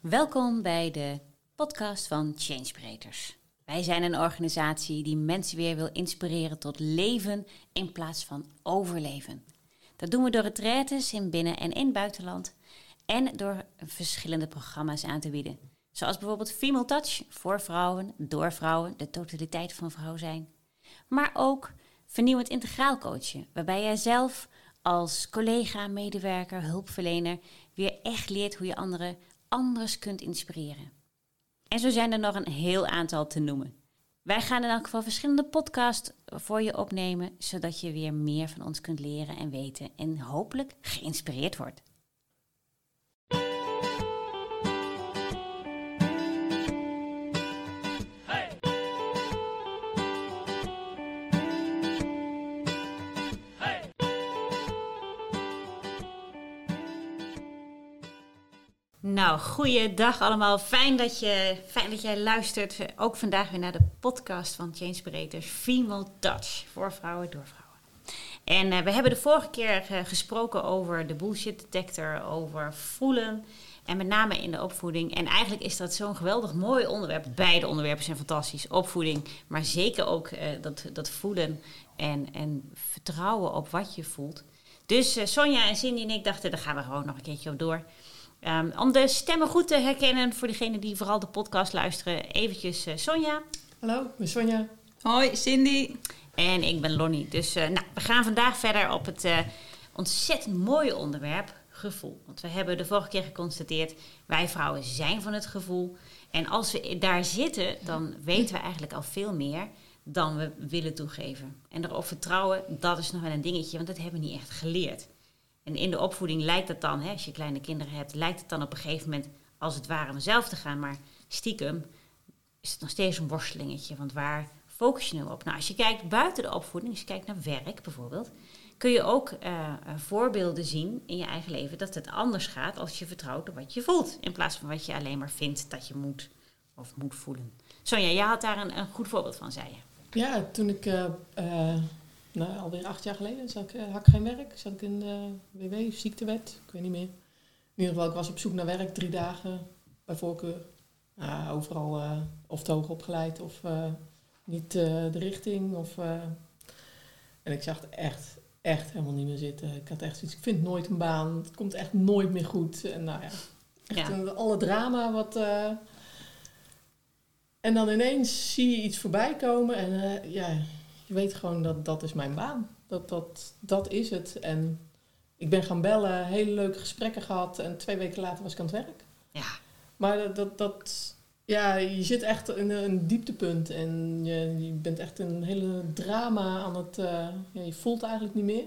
Welkom bij de podcast van Changebreakers. Wij zijn een organisatie die mensen weer wil inspireren tot leven in plaats van overleven. Dat doen we door retraites in binnen- en in buitenland en door verschillende programma's aan te bieden. Zoals bijvoorbeeld Female Touch voor vrouwen, door vrouwen, de totaliteit van vrouw zijn. Maar ook vernieuwend integraal coachen, waarbij jij zelf als collega, medewerker, hulpverlener weer echt leert hoe je anderen anders kunt inspireren. En zo zijn er nog een heel aantal te noemen. Wij gaan in elk geval verschillende podcasts voor je opnemen, zodat je weer meer van ons kunt leren en weten en hopelijk geïnspireerd wordt. Nou, goeiedag allemaal. Fijn dat, je, fijn dat jij luistert. Ook vandaag weer naar de podcast van Change Female Touch. Voor vrouwen, door vrouwen. En uh, we hebben de vorige keer uh, gesproken over de bullshit detector, over voelen. En met name in de opvoeding. En eigenlijk is dat zo'n geweldig mooi onderwerp. Beide onderwerpen zijn fantastisch. Opvoeding, maar zeker ook uh, dat, dat voelen en, en vertrouwen op wat je voelt. Dus Sonja en Cindy en ik dachten, daar gaan we gewoon nog een keertje op door. Um, om de stemmen goed te herkennen voor degenen die vooral de podcast luisteren, eventjes uh, Sonja. Hallo, ik ben Sonja. Hoi, Cindy. En ik ben Lonnie. Dus uh, nou, we gaan vandaag verder op het uh, ontzettend mooie onderwerp gevoel. Want we hebben de vorige keer geconstateerd, wij vrouwen zijn van het gevoel. En als we daar zitten, dan weten we eigenlijk al veel meer dan we willen toegeven. En erop vertrouwen, dat is nog wel een dingetje, want dat hebben we niet echt geleerd. En in de opvoeding lijkt het dan, hè, als je kleine kinderen hebt, lijkt het dan op een gegeven moment als het ware vanzelf te gaan. Maar stiekem is het nog steeds een worstelingetje. Want waar focus je nu op? Nou, als je kijkt buiten de opvoeding, als je kijkt naar werk bijvoorbeeld, kun je ook uh, voorbeelden zien in je eigen leven dat het anders gaat als je vertrouwt op wat je voelt. In plaats van wat je alleen maar vindt dat je moet of moet voelen. Sonja, jij had daar een, een goed voorbeeld van, zei je. Ja, toen ik uh, nou, alweer acht jaar geleden zat ik, had ik geen werk. Zat ik in de WW, ziektewet, ik weet niet meer. In ieder geval, ik was op zoek naar werk, drie dagen bij voorkeur. Uh, overal uh, of te hoog opgeleid of uh, niet de richting. Of, en ik zag het echt, echt helemaal niet meer zitten. Ik had echt zoiets, ik vind nooit een baan, het komt echt nooit meer goed. En nou ja, echt ja. Een, alle drama wat... en dan ineens zie je iets voorbij komen en ja, je weet gewoon dat dat is mijn baan. Dat, dat, dat is het. En ik ben gaan bellen, hele leuke gesprekken gehad. En twee weken later was ik aan het werk. Ja. Maar dat, dat, dat ja, je zit echt in een dieptepunt. En je, je bent echt een hele drama aan het... Uh, ja, je voelt eigenlijk niet meer.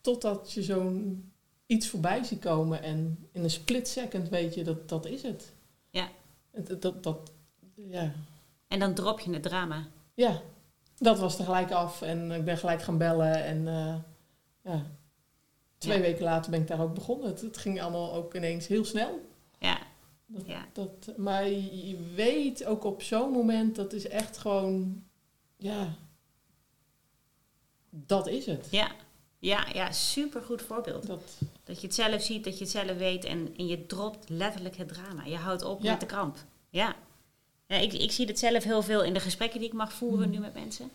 Totdat je zo'n iets voorbij ziet komen. En in een split second weet je dat dat is het. Ja. Dat, dat, dat ja. En dan drop je het drama. Ja, dat was tegelijk af en ik ben gelijk gaan bellen. En uh, ja, twee ja. weken later ben ik daar ook begonnen. Het, het, ging allemaal ook ineens heel snel. Ja. Dat, ja. Dat, maar je weet ook op zo'n moment, dat is echt gewoon, ja, dat is het. Ja, ja, ja super goed voorbeeld. Dat, dat je het zelf ziet, dat je het zelf weet en, en je dropt letterlijk het drama. Je houdt op ja. met de kramp. Ja. Ja, ik, ik zie het zelf heel veel in de gesprekken die ik mag voeren mm. nu met mensen.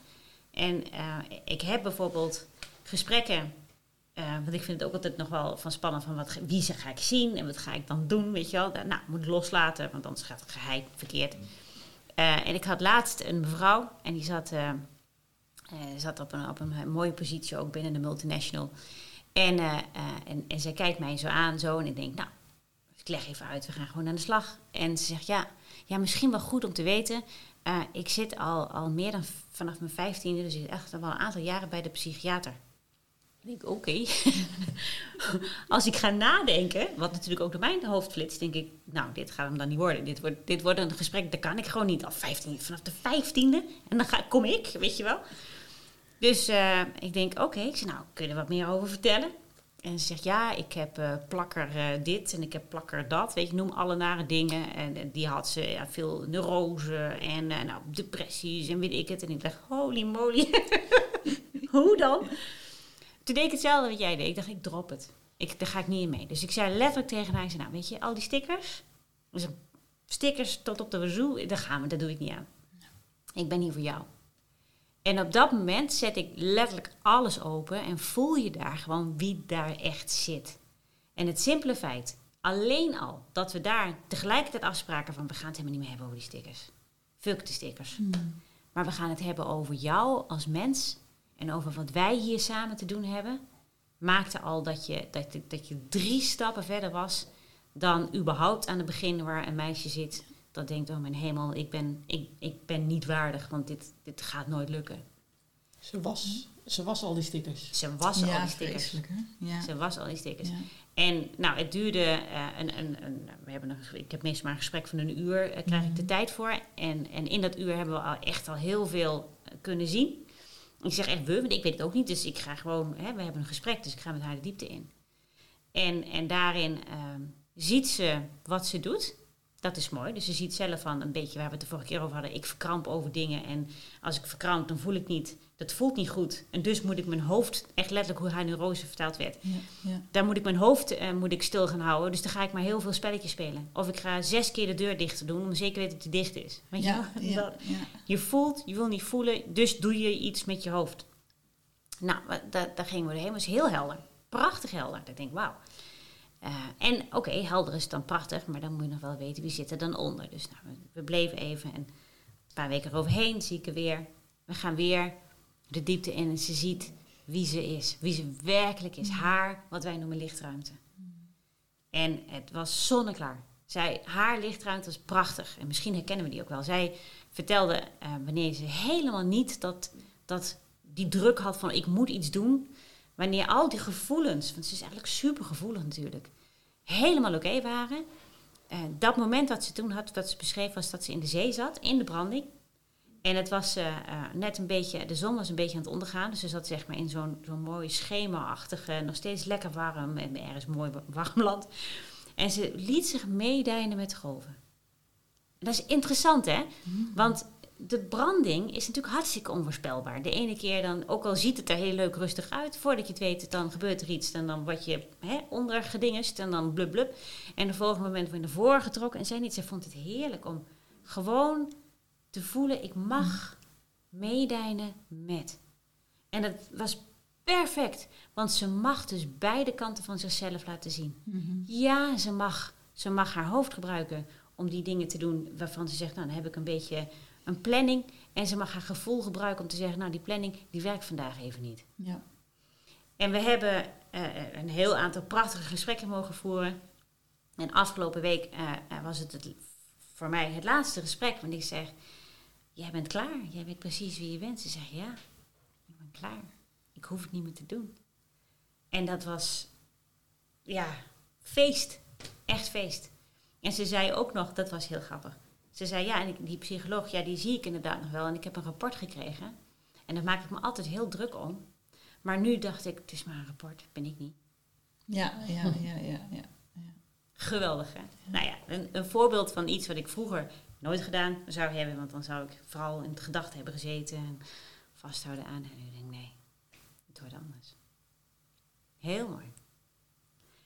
En uh, ik heb bijvoorbeeld gesprekken, uh, want ik vind het ook altijd nog wel van spannend van wat, wie ze ga ik zien en wat ga ik dan doen, weet je wel. Nou, moet ik loslaten, want anders gaat het geheim verkeerd. Uh, en ik had laatst een mevrouw en die zat, zat op, een, op een mooie positie ook binnen de multinational. En, en, en zij kijkt mij zo aan zo en ik denk, nou, ik leg even uit, we gaan gewoon aan de slag. En ze zegt, ja, ja, misschien wel goed om te weten. Uh, ik zit al, al meer dan vanaf mijn vijftiende, dus echt al wel een aantal jaren bij de psychiater. Ik denk, oké. Als ik ga nadenken, wat natuurlijk ook door mijn hoofd flitst, denk ik, nou, dit gaat hem dan niet worden. Dit wordt, dit wordt een gesprek, dat kan ik gewoon niet al 15, vanaf de vijftiende. En dan ga, kom ik, weet je wel. Dus uh, ik denk, oké, ik zeg, nou, kun je er wat meer over vertellen? En ze zegt, ja, ik heb uh, plakker uh, dit en ik heb plakker dat. Weet je, noem alle nare dingen. En, en die had ze ja, veel neurose en nou, depressies en weet ik het. En ik dacht, holy moly. Hoe dan? Toen deed ik hetzelfde wat jij deed. Ik dacht, ik drop het. ik, daar ga ik niet in mee. Dus ik zei letterlijk tegen haar, zei, nou weet je, al die stickers, dus stickers tot op de wazoo, daar gaan we, dat doe ik niet aan. Ik ben hier voor jou. En op dat moment zet ik letterlijk alles open en voel je daar gewoon wie daar echt zit. En het simpele feit, alleen al dat we daar tegelijkertijd afspraken van we gaan het helemaal niet meer hebben over die stickers. Fuck de stickers. Hmm. Maar we gaan het hebben over jou als mens en over wat wij hier samen te doen hebben. Maakte al dat je, dat, dat je drie stappen verder was dan überhaupt aan het begin waar een meisje zit dat denkt, oh mijn hemel, ik ben, ik, ik ben niet waardig, want dit, dit gaat nooit lukken. Ze was, ze was al die stickers. Ze was al die stickers. Ja. Ze was al die stickers. Ja. En nou, het duurde uh, een, een, een, we hebben een, ik heb meestal maar een gesprek van een uur, uh, krijg ik de mhm. tijd voor. En, en in dat uur hebben we al echt al heel veel eh, kunnen zien. Ik zeg echt we, want ik weet het ook niet. Dus ik ga gewoon, hè, we hebben een gesprek, dus ik ga met haar de diepte in. En, en daarin ehm, ziet ze wat ze doet. Dat is mooi. Dus je ziet zelf van een beetje waar we het de vorige keer over hadden. Ik verkramp over dingen. En als ik verkramp, dan voel ik niet. Dat voelt niet goed. En dus moet ik mijn hoofd, echt letterlijk hoe haar neurose vertaald werd. Ja, ja. Daar moet ik mijn hoofd uh, moet ik stil gaan houden. Dus dan ga ik maar heel veel spelletjes spelen. Of ik ga zes keer de deur dicht doen om zeker weten dat die dicht is. Weet ja, je? Dat, je voelt, je wil niet voelen. Dus doe je iets met je hoofd. Nou, daar, daar gingen we doorheen. Het was heel helder. Prachtig helder. Ik denk, wauw. Uh, en oké, helder is dan prachtig, maar dan moet je nog wel weten wie zit er dan onder. Dus nou, we, bleven even en een paar weken eroverheen zie ik er weer. We gaan weer de diepte in en ze ziet wie ze is, wie ze werkelijk is. Haar, wat wij noemen lichtruimte. En het was zonneklaar. Zij, haar lichtruimte was prachtig. En misschien herkennen we die ook wel. Zij vertelde uh, wanneer ze helemaal niet dat, dat die druk had van ik moet iets doen wanneer al die gevoelens, want ze is eigenlijk super gevoelig natuurlijk, helemaal oké waren. Uh, dat moment wat ze toen had, wat ze beschreef, was dat ze in de zee zat, in de branding. En het was uh, net een beetje, de zon was een beetje aan het ondergaan. Dus ze zat zeg maar in zo'n zo'n mooi schemaachtige, nog steeds lekker warm en ergens mooi warm land. En ze liet zich meedijnen met de golven. Dat is interessant, hè? Mm. Want de branding is natuurlijk hartstikke onvoorspelbaar. De ene keer dan, ook al ziet het er heel leuk rustig uit, voordat je het weet, dan gebeurt er iets en dan word je hè, ondergedingest en dan blub blub. En de volgende moment word je naar voren getrokken en zij niet. Zij vond het heerlijk om gewoon te voelen, ik mag meedijnen met. En dat was perfect, want ze mag dus beide kanten van zichzelf laten zien. Mhm. Ja, ze mag, ze mag haar hoofd gebruiken om die dingen te doen waarvan ze zegt, nou dan heb ik een beetje een planning en ze mag haar gevoel gebruiken om te zeggen, nou die planning die werkt vandaag even niet. Ja. En we hebben uh, een heel aantal prachtige gesprekken mogen voeren. En afgelopen week uh, was het, het, voor mij het laatste gesprek, want ik zeg, jij bent klaar, jij weet precies wie je bent. Ze zegt, ja, ik ben klaar. Ik hoef het niet meer te doen. En dat was, ja, feest. Echt feest. En ze zei ook nog, dat was heel grappig. Ze zei, ja, en die psycholoog, ja, die zie ik inderdaad nog wel. En ik heb een rapport gekregen. En daar maak ik me altijd heel druk om. Maar nu dacht ik, het is maar een rapport, ben ik niet. Ja, ja, ja, ja. ja, ja. Geweldig, hè? Nou ja, een, een, voorbeeld van iets wat ik vroeger nooit gedaan zou hebben. Want dan zou ik vooral in het gedacht hebben gezeten en vasthouden aan. En nu denk ik, nee, het wordt anders. Heel mooi.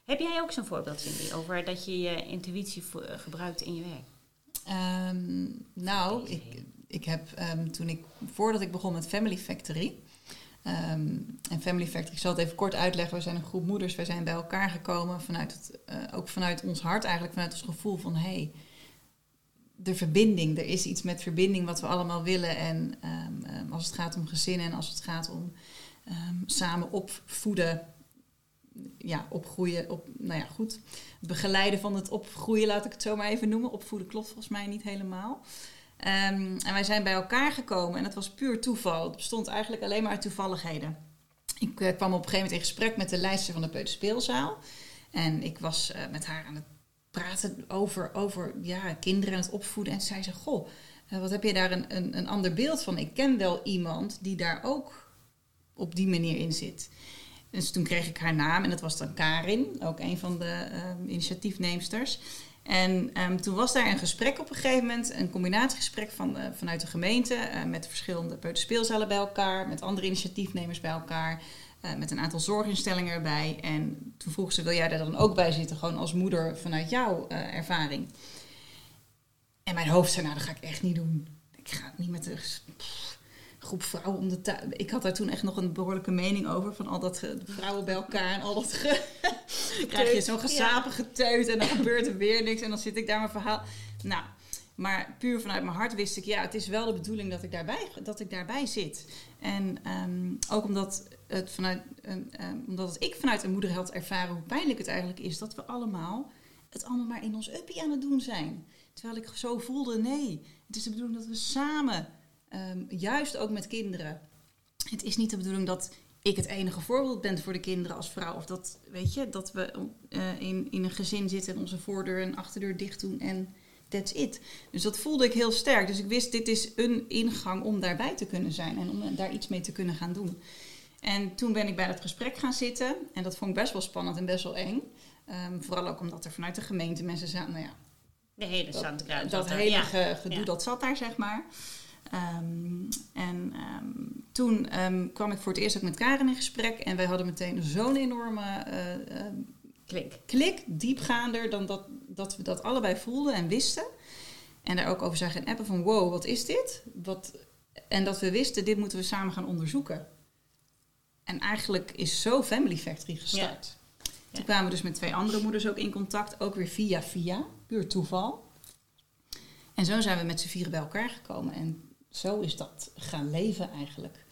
Heb jij ook zo'n voorbeeld, Cindy, over dat je je intuïtie gebruikt in je werk? Ehm, nou, ik, ik heb um, toen ik, voordat ik begon met Family Factory. Ehm, en Family Factory, ik zal het even kort uitleggen. We zijn een groep moeders, wij zijn bij elkaar gekomen vanuit het, uh, ook vanuit ons hart, eigenlijk vanuit ons gevoel van hé, hey, de verbinding. Er is iets met verbinding wat we allemaal willen. En als het gaat om gezinnen en als het gaat om samen opvoeden, ja, opgroeien, op, nou ja, goed. Begeleiden van het opgroeien, laat ik het zo maar even noemen. Opvoeden klopt volgens mij niet helemaal. Ehm, en wij zijn bij elkaar gekomen en dat was puur toeval. Het bestond eigenlijk alleen maar uit toevalligheden. Ik uh, kwam op een gegeven moment in gesprek met de leidster van de Peuterspeelzaal. En ik was uh, met haar aan het praten over, over ja, kinderen en het opvoeden. En zei, goh, uh, wat heb je daar een, een, een ander beeld van? Ik ken wel iemand die daar ook op die manier in zit. Dus toen kreeg ik haar naam en dat was dan Karin, ook een van de uh, initiatiefneemsters. En um, toen was daar een gesprek op een gegeven moment, een combinatiegesprek van, uh, vanuit de gemeente, uh, met verschillende peuterspeelzalen bij elkaar, met andere initiatiefnemers bij elkaar. met een aantal zorginstellingen erbij. En toen vroeg ze, wil jij daar dan ook bij zitten? Gewoon als moeder vanuit jouw ervaring. En mijn hoofd zei, nou dat ga ik echt niet doen. Ik ga niet met de groep vrouwen om de tuin. Ik had daar toen echt nog een behoorlijke mening over. Van al dat vrouwen bij elkaar en al dat. Ge krijg je zo'n gezapige teut en dan gebeurt er weer niks. En dan zit ik daar mijn verhaal. Nou, maar puur vanuit mijn hart wist ik, ja, het is wel de bedoeling dat ik daarbij, dat ik daarbij zit. En ehm, ook omdat, het vanuit, um, omdat het ik vanuit een moederheld ervaren hoe pijnlijk het eigenlijk is dat we allemaal het allemaal maar in ons uppie aan het doen zijn. Terwijl ik zo voelde, nee, het is de bedoeling dat we samen, ehm, juist ook met kinderen. Het is niet de bedoeling dat ik het enige voorbeeld ben voor de kinderen als vrouw. Of dat, weet je, dat we uh, in, in een gezin zitten en onze voordeur en achterdeur dicht doen en that's it. Dus dat voelde ik heel sterk. Dus ik wist, dit is een ingang om daarbij te kunnen zijn en om daar iets mee te kunnen gaan doen. En toen ben ik bij dat gesprek gaan zitten. En dat vond ik best wel spannend en best wel eng. Um, vooral ook omdat er vanuit de gemeente mensen zaten, nou ja, de hele dat, Dat hele gedoe, dat zat daar, zeg maar. Um, en um, toen um, kwam ik voor het eerst ook met Karen in gesprek. En wij hadden meteen zo'n enorme uh, klik. klik, diepgaander dan dat, dat we dat allebei voelden en wisten. En daar ook over zagen in appen van wow, wat is dit? Wat, en dat we wisten, dit moeten we samen gaan onderzoeken. En eigenlijk is zo Family Factory gestart. Toen kwamen we dus met twee andere moeders ook in contact, ook weer via via, puur toeval. En zo zijn we met z'n vieren bij elkaar gekomen en zo is dat gaan leven eigenlijk.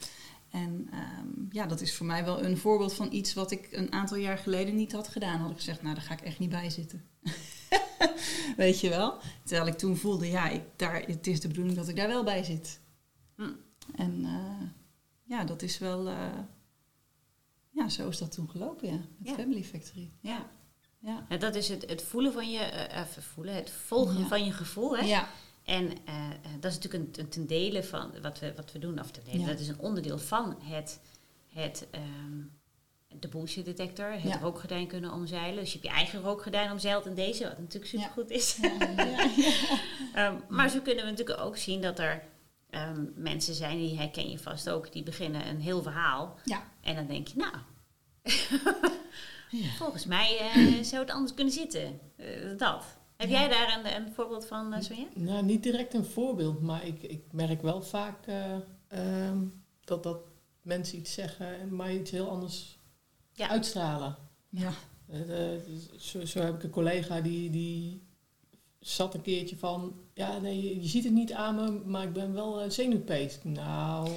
En ehm, ja, dat is voor mij wel een voorbeeld van iets wat ik een aantal jaar geleden niet had gedaan. Had ik gezegd, nou daar ga ik echt niet bij zitten. Weet je wel? Terwijl ik toen voelde, ja, ik, daar, het is de bedoeling dat ik daar wel bij zit. Hm. En uh, ja, dat is wel, uh, ja, zo is dat toen gelopen, ja. Met Family Factory. Ja. Ja. ja. dat is het, het voelen van je, uh, voelen, het volgen van je gevoel. Hè? Ja. En uh, dat is natuurlijk een, een, ten dele van wat we, wat we doen. Of ten dele, ja. dat is een onderdeel van het, het um, de bullshit detector, het ja. rookgordijn kunnen omzeilen. Dus je hebt je eigen rookgordijn omzeild in deze, wat natuurlijk supergoed ja. is. um, maar zo kunnen we natuurlijk ook zien dat er um, mensen zijn, die herken je vast ook, die beginnen een heel verhaal. En dan denk je, nou, Ja. Volgens mij uh, zou het anders kunnen zitten. Uh, dat. Heb jij daar een, een, voorbeeld van, uh, Sonja? Nou, niet direct een voorbeeld, maar ik, ik merk wel vaak um, dat, dat mensen iets zeggen en mij iets heel anders ja. uitstralen. Ja. zo, zo heb ik een collega die, die zat een keertje van, ja nee, je ziet het niet aan me, maar ik ben wel zenuwpees. Nou...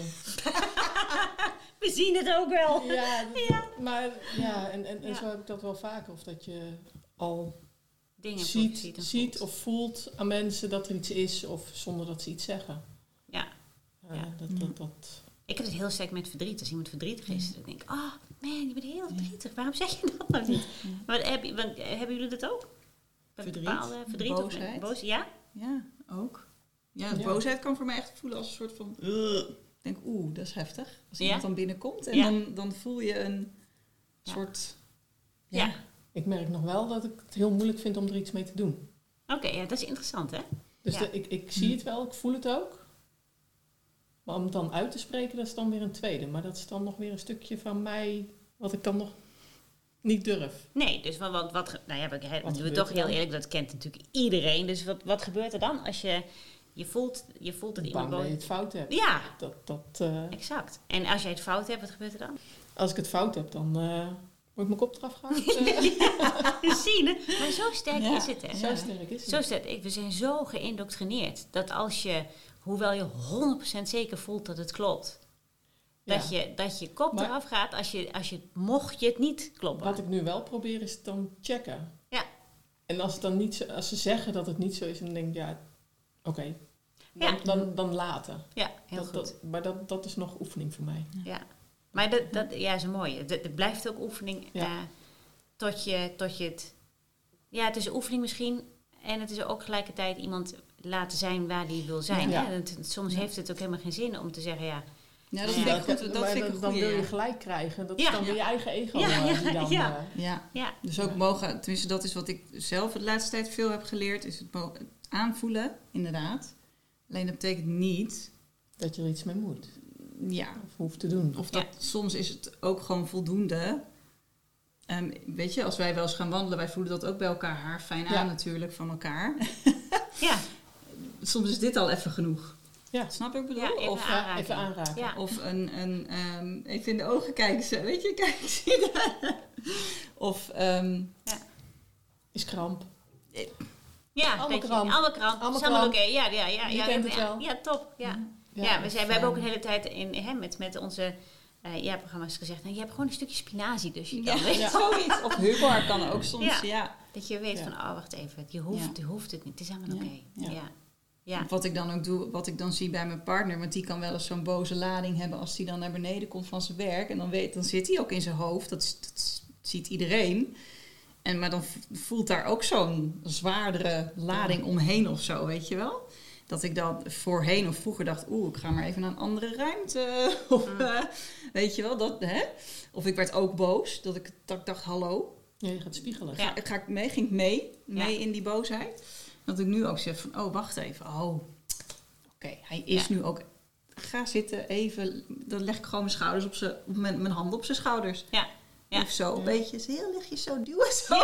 we zien het ook wel. Ja, ja. maar ja, en, en, en zo heb ik dat wel vaker. Of dat je al Dingen ziet, ziet, ziet of voelt aan mensen dat er iets is, of zonder dat ze iets zeggen. Ja. Uh, ja. Dat, dat, dat. Ik heb het heel sterk met verdriet. Als iemand verdrietig is, dan denk ik, oh man, je bent heel verdrietig. Waarom zeg je dat nou niet? Maar heb, want, hebben jullie dat ook? Verdriet, bepaalde verdriet boosheid. Of, boos, ja? Ja, ook. Ja, boosheid kan voor mij echt voelen als een soort van denk, oeh, dat is heftig. Als iemand dan binnenkomt en dan, dan voel je een soort... Ja. Ik merk nog wel dat ik het heel moeilijk vind om er iets mee te doen. Oké, ja, dat is interessant, hè? Dus de, ik, ik zie het wel, ik voel het ook. Maar om het dan uit te spreken, dat is dan weer een tweede. Maar dat is dan nog weer een stukje van mij wat ik dan nog niet durf. Nee, dus wat, wat, wat nou ja, we, toch heel eerlijk, dat kent natuurlijk iedereen. Dus wat, wat gebeurt er dan als je je voelt, je voelt dat iemand... dat je het fout hebt. Ja. Dat, dat, uh, exact. En als jij het fout hebt, wat gebeurt er dan? Als ik het fout heb, dan uh, wordt mijn kop eraf gehaald. ja, zien, maar zo sterk is het. Hè? Zo sterk is het. Zo sterk. We zijn zo geïndoctrineerd dat als je, hoewel je 100% zeker voelt dat het klopt... Dat, je, dat je kop eraf gaat als je, als je, mocht je het niet kloppen. Wat ik nu wel probeer is dan checken. Ja. En als, het dan niet zo, als ze zeggen dat het niet zo is, dan denk ik, ja, oké, dan, ja. dan, dan later. Ja, heel dat, goed. Dat, maar dat, dat is nog oefening voor mij. Ja, maar dat, dat ja, is een mooie. Het blijft ook oefening ja. uh, tot, je, tot je het... Ja, het is oefening misschien. En het is ook gelijkertijd iemand laten zijn waar die wil zijn. Ja. Soms heeft het ook helemaal geen zin om te zeggen... ja ja, dat vind ik goed. Dat vind ik dan, wil je gelijk krijgen. Dat is dan weer je eigen ego. Ja, ja, dan, ja. ja. Dus ook mogen, tenminste dat is wat ik zelf de laatste tijd veel heb geleerd, is het aanvoelen, inderdaad. Alleen dat betekent niet... Dat je er iets mee moet. Ja. Of hoeft te doen. Of dat, soms is het ook gewoon voldoende. Um, weet je, als wij wel eens gaan wandelen, wij voelen dat ook bij elkaar haar fijn aan natuurlijk van elkaar. ja. Soms is dit al even genoeg. Ja. Snap ik bedoel? Ja, even of, aanraken. even aanraken. Ja. Of een, een um, even in de ogen kijken. Zo, weet je, kijk, zie je? Of... Um, ja. Is kramp. Ja, allemaal kramp. Allemaal kramp. Allemaal is allemaal oké. Ja, ja, ja, Je ja, kent ja, het wel. ja, top. Ja, ja, Ja, we, zijn, we hebben ook een hele tijd in, hè, met, met onze uh, ja, programma's gezegd... Nou, je hebt gewoon een stukje spinazie, dus je kan ja, ja. zoiets. Of humor kan ook soms, ja. Dat je weet van, oh, wacht even. Je hoeft, je hoeft het niet. Het is helemaal oké. Ja. Ja. Wat ik dan ook doe, wat ik dan zie bij mijn partner, want die kan wel eens zo'n boze lading hebben als hij dan naar beneden komt van zijn werk. En dan, weet, dan zit hij ook in zijn hoofd, dat, dat ziet iedereen. En, maar dan voelt daar ook zo'n zwaardere lading omheen of zo, weet je wel? Dat ik dan voorheen of vroeger dacht, oeh, ik ga maar even naar een andere ruimte. Of Mm. eh, weet je wel, dat, hè? Of ik werd ook boos, dat ik, dat ik dacht, hallo, Ja, je gaat spiegelen. Ja. ga, ga ik mee? Ging ik mee? Mee Ja. in die boosheid? Dat ik nu ook zeg van, oh, wacht even. Oh, oké, hij is Ja. nu ook... Ga zitten, even... Dan leg ik gewoon mijn schouders op zijn... Mijn, mijn handen op zijn schouders. Ja. Ja. Of zo, een beetje. Heel lichtjes zo duwen. Zo.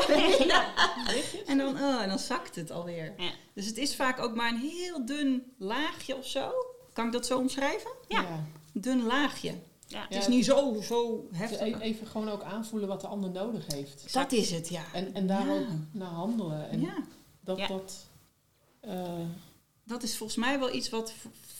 En, dan, oh, en dan zakt het alweer. Ja. Dus het is vaak ook maar een heel dun laagje of zo. Kan ik dat zo omschrijven? Ja. Dun laagje. Ja. Het is niet zo, zo Dus heftig. even gewoon ook aanvoelen wat de ander nodig heeft. Dat is het, ja. En, en daar Ja. ook naar handelen. En ja. dat Ja. dat... eh, Dat is volgens mij wel iets wat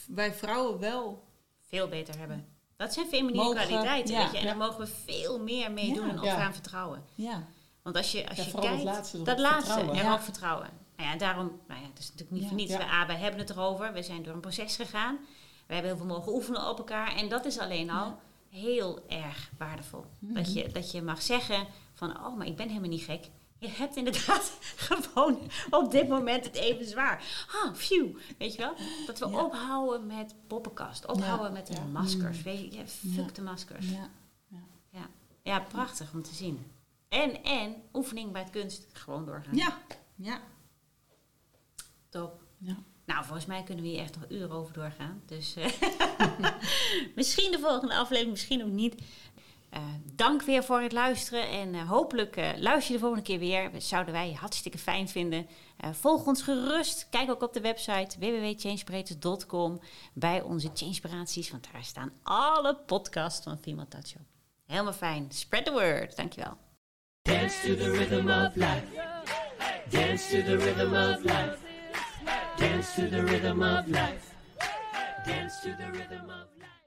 wij vrouwen wel Veel beter hebben. Dat zijn feminine Mogen, kwaliteiten, ja. weet je. En daar mogen we veel meer mee doen en op gaan vertrouwen. Ja. Want als je, als je vooral dat kijkt... laatste, dat laatste, erop Ja. vertrouwen. Nou ja, daarom... Nou ja, het is natuurlijk niet voor niets. We, ah, wij hebben het erover. We zijn door een proces gegaan. We hebben heel veel mogen oefenen op elkaar. En dat is alleen al heel erg waardevol. Mhm. Dat, je, dat je mag zeggen van... Oh, maar ik ben helemaal niet gek. Je hebt inderdaad gewoon op dit moment het even zwaar. Ah, phew. Weet je wel? Dat we Ja. ophouden met poppenkast. Ophouden met de Ja. maskers. Weet je, fuck Ja. de maskers. Ja. Ja. ja, prachtig om te zien. En, en oefening bij het kunst. Gewoon doorgaan. Ja. Ja. Top. Ja. Nou, volgens mij kunnen we hier echt nog uren over doorgaan. Dus eh, misschien de volgende aflevering, misschien ook niet. Eh, dank weer voor het luisteren. En eh, hopelijk eh, luister je de volgende keer weer. Dat zouden wij hartstikke fijn vinden. Volg ons gerust. Kijk ook op de website www.changeparators.com bij onze Changeparaties. Want daar staan alle podcasts van Female Touch op. Helemaal fijn. Spread the word. Dankjewel. Dance to the rhythm of life. Dance to the rhythm of life. Dance to the rhythm of life. Dance to the rhythm of life.